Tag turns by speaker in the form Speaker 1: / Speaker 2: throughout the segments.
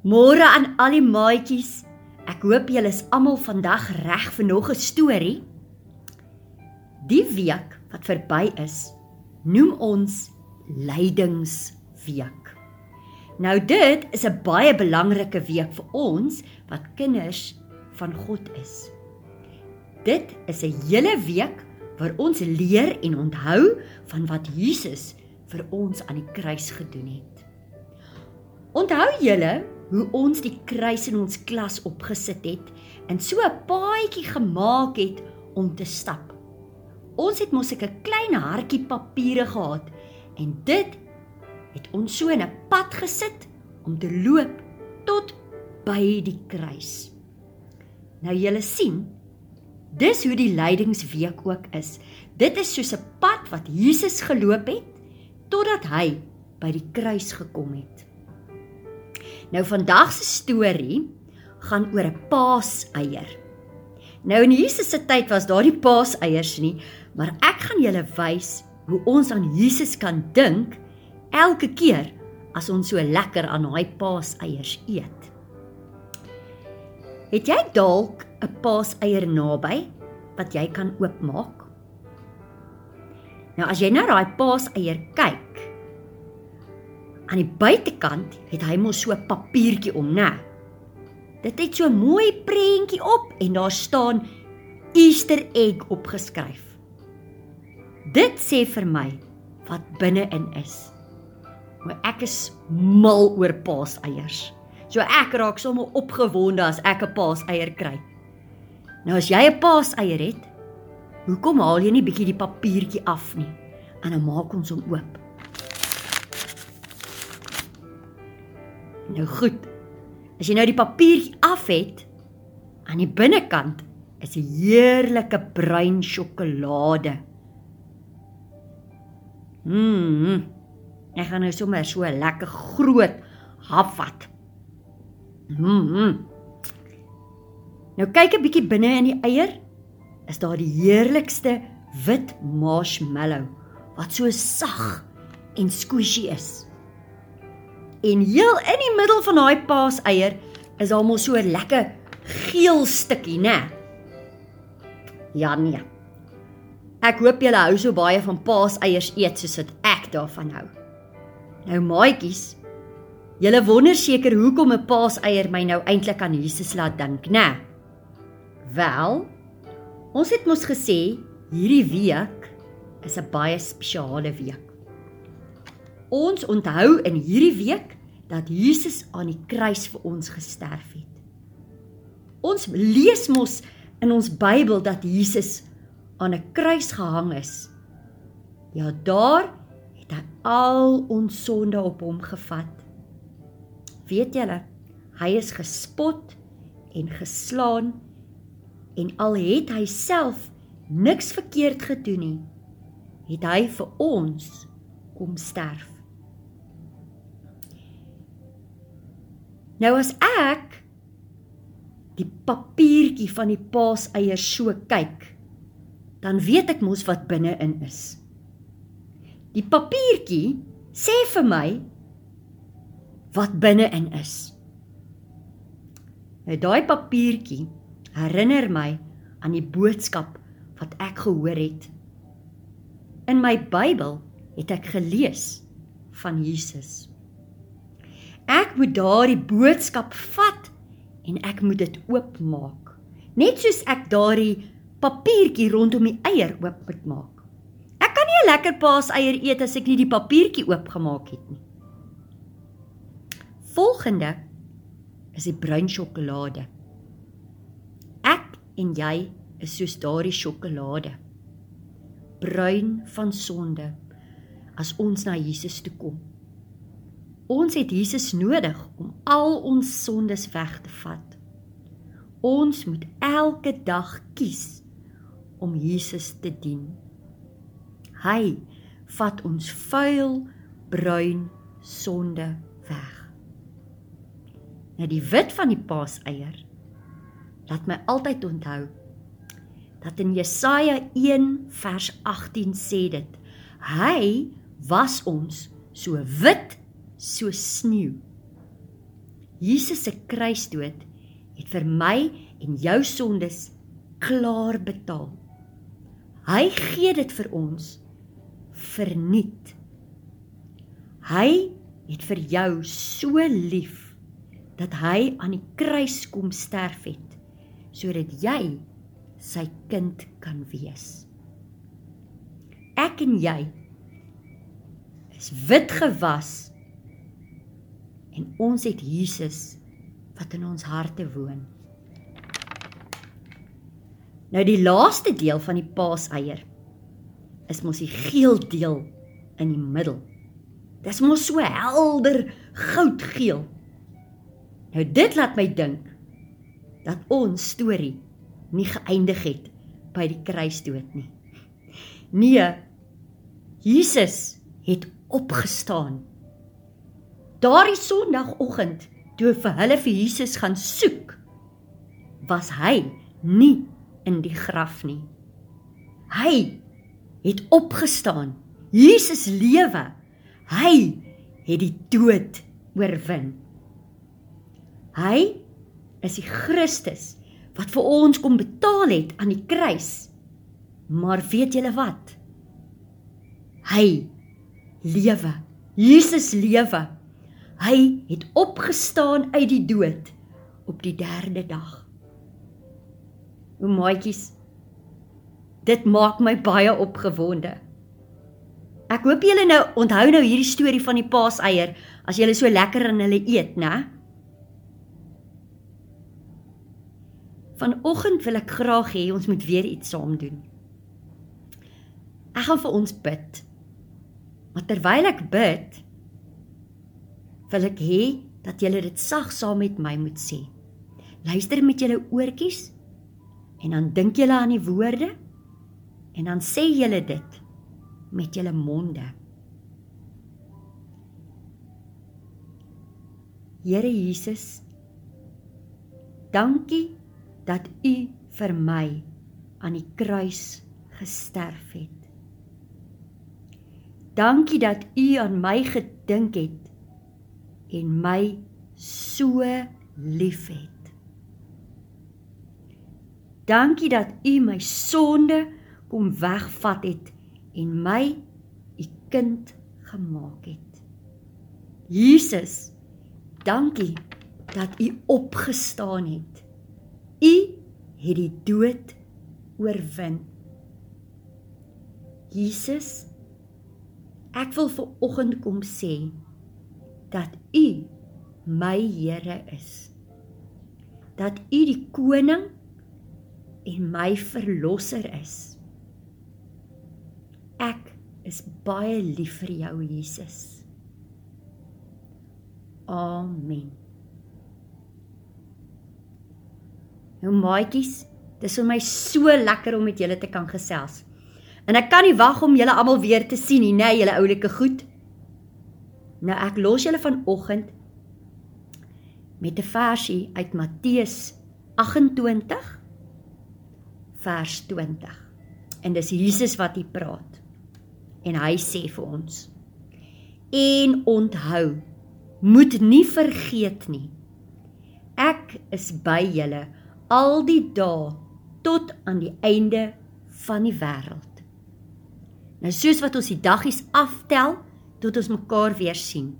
Speaker 1: Môre aan al die maatjies. Ek hoop julle is almal vandag reg vir nog 'n storie. Die week wat verby is, noem ons Lydingsweek. Nou dit is 'n baie belangrike week vir ons wat kinders van God is. Dit is 'n hele week waar ons leer en onthou van wat Jesus vir ons aan die kruis gedoen het. Onthou julle hoe ons die kruis in ons klas opgesit het en so 'n paadjie gemaak het om te stap. Ons het mos 'n klein hartjie papiere gehad en dit het ons so in 'n pad gesit om te loop tot by die kruis. Nou julle sien, dis hoe die lydingsweek ook is. Dit is soos 'n pad wat Jesus geloop het totdat hy by die kruis gekom het. Nou vandag se storie gaan oor 'n paaseier. Nou in Jesus se tyd was daar nie paaseiers nie, maar ek gaan julle wys hoe ons aan Jesus kan dink elke keer as ons so lekker aan daai paaseiers eet. Het jy dalk 'n paaseier naby wat jy kan oopmaak? Nou as jy na daai paaseier kyk, aan die buitekant het hy mos so 'n papiertjie om, né? Dit het so 'n mooi prentjie op en daar staan Easter egg opgeskryf. Dit sê vir my wat binne-in is. Maar ek is mal oor paaseiers. So ek raak sommer opgewonde as ek 'n paaseier kry. Nou as jy 'n paaseier het, hoekom haal jy nie bietjie die papiertjie af nie? En dan maak ons hom oop. Nou goed. As jy nou die papiertjie af het, aan die binnekant is 'n heerlike bruin sjokolade. Mmm. Ek gaan nou sommer so 'n lekker groot hap vat. Mmm. Nou kyk 'n bietjie binne in die eier. Is daar die heerlikste wit marshmallow wat so sag en squishy is. En heel in die middel van daai paaseier is daar mos so 'n lekker geel stukkie, né? Ja nee. Ek hoop julle hou so baie van paaseiers eet soos wat ek daarvan hou. Nou maatjies, julle wonder seker hoekom 'n paaseier my nou eintlik aan Jesus laat dink, né? Wel, ons het mos gesê hierdie week is 'n baie spesiale week. Ons onthou in hierdie week dat Jesus aan die kruis vir ons gesterf het. Ons lees mos in ons Bybel dat Jesus aan 'n kruis gehang is. Ja, daar het hy al ons sonde op hom gevat. Weet julle, hy is gespot en geslaan en al het hy self niks verkeerd gedoen nie, het hy vir ons kom sterf. Nou as ek die papiertjie van die paaseiers so kyk, dan weet ek mos wat binne-in is. Die papiertjie sê vir my wat binne-in is. Nou daai papiertjie herinner my aan die boodskap wat ek gehoor het. In my Bybel het ek gelees van Jesus. Ek moet daardie boodskap vat en ek moet dit oopmaak. Net soos ek daardie papiertjie rondom die eier oop moet maak. Ek kan nie 'n lekker paaseier eet as ek nie die papiertjie oopgemaak het nie. Volgende is die bruin sjokolade. Ek en jy is soos daardie sjokolade. Bruin van sonde as ons na Jesus toe kom. Ons het Jesus nodig om al ons sondes weg te vat. Ons moet elke dag kies om Jesus te dien. Hy vat ons vuil, bruin sonde weg. Nou die wit van die paaseier laat my altyd onthou dat in Jesaja 1 vers 18 sê dit: Hy was ons so wit so sneeu. Jesus se kruisdood het vir my en jou sondes klaar betaal. Hy gee dit vir ons verniet. Hy het vir jou so lief dat hy aan die kruis kom sterf het sodat jy sy kind kan wees. Ek en jy is wit gewas en ons het Jesus wat in ons harte woon. Nou die laaste deel van die paaseier is mos die geel deel in die middel. Dis mos so helder goudgeel. Nou dit laat my dink dat ons storie nie geëindig het by die kruisdood nie. Nee, Jesus het opgestaan. Daardie Sondagoggend toe vir hulle vir Jesus gaan soek, was hy nie in die graf nie. Hy het opgestaan. Jesus lewe. Hy het die dood oorwin. Hy is die Christus wat vir ons kom betaal het aan die kruis. Maar weet julle wat? Hy lewe. Jesus lewe. Hy het opgestaan uit die dood op die 3de dag. O maatjies, dit maak my baie opgewonde. Ek hoop julle nou onthou nou hierdie storie van die paaseier as julle so lekker in hulle eet, né? Vanoggend wil ek graag hê ons moet weer iets saam doen. Ek gaan vir ons bid. Maar terwyl ek bid, wil ek hê dat julle dit sag saam met my moet sê. Luister met julle oortjies en dan dink julle aan die woorde en dan sê julle dit met julle monde. Here Jesus, dankie dat U vir my aan die kruis gesterf het. Dankie dat U aan my gedink het en my so liefhet. Dankie dat U my sonde kom wegvat het en my U kind gemaak het. Jesus, dankie dat U opgestaan het. U het die dood oorwin. Jesus Ek wil ver oggend kom sê dat U my Here is. Dat U die koning en my verlosser is. Ek is baie lief vir jou Jesus. Amen. Nou maatjies, dis vir my so lekker om met julle te kan gesels. En ek kan nie wag om julle almal weer te sien nie, nee, julle oulike goed. Nou ek los julle vanoggend met 'n versie uit Matteus 28 vers 20. En dis Jesus wat hier praat. En hy sê vir ons: En onthou, moet nie vergeet nie. Ek is by julle al die dae tot aan die einde van die wêreld. Nou soos wat ons die daggies aftel tot ons mekaar weer sien,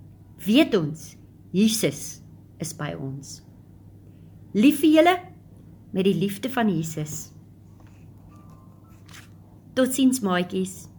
Speaker 1: weet ons Jesus is by ons. Lief vir julle met die liefde van Jesus. Totsiens maatjies.